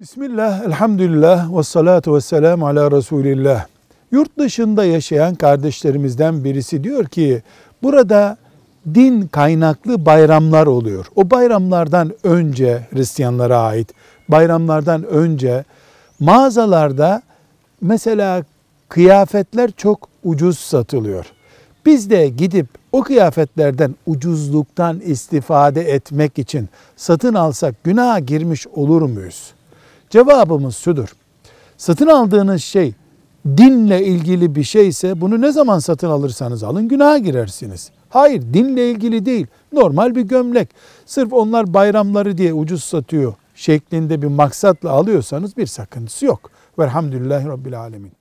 Bismillah, elhamdülillah ve salatu ve selamu ala Resulillah. Yurt dışında yaşayan kardeşlerimizden birisi diyor ki, burada din kaynaklı bayramlar oluyor. O bayramlardan önce Hristiyanlara ait bayramlardan önce mağazalarda mesela kıyafetler çok ucuz satılıyor. Biz de gidip o kıyafetlerden ucuzluktan istifade etmek için satın alsak günaha girmiş olur muyuz? Cevabımız şudur. Satın aldığınız şey dinle ilgili bir şeyse bunu ne zaman satın alırsanız alın günaha girersiniz. Hayır dinle ilgili değil. Normal bir gömlek. Sırf onlar bayramları diye ucuz satıyor şeklinde bir maksatla alıyorsanız bir sakıntısı yok. Velhamdülillahi Rabbil Alemin.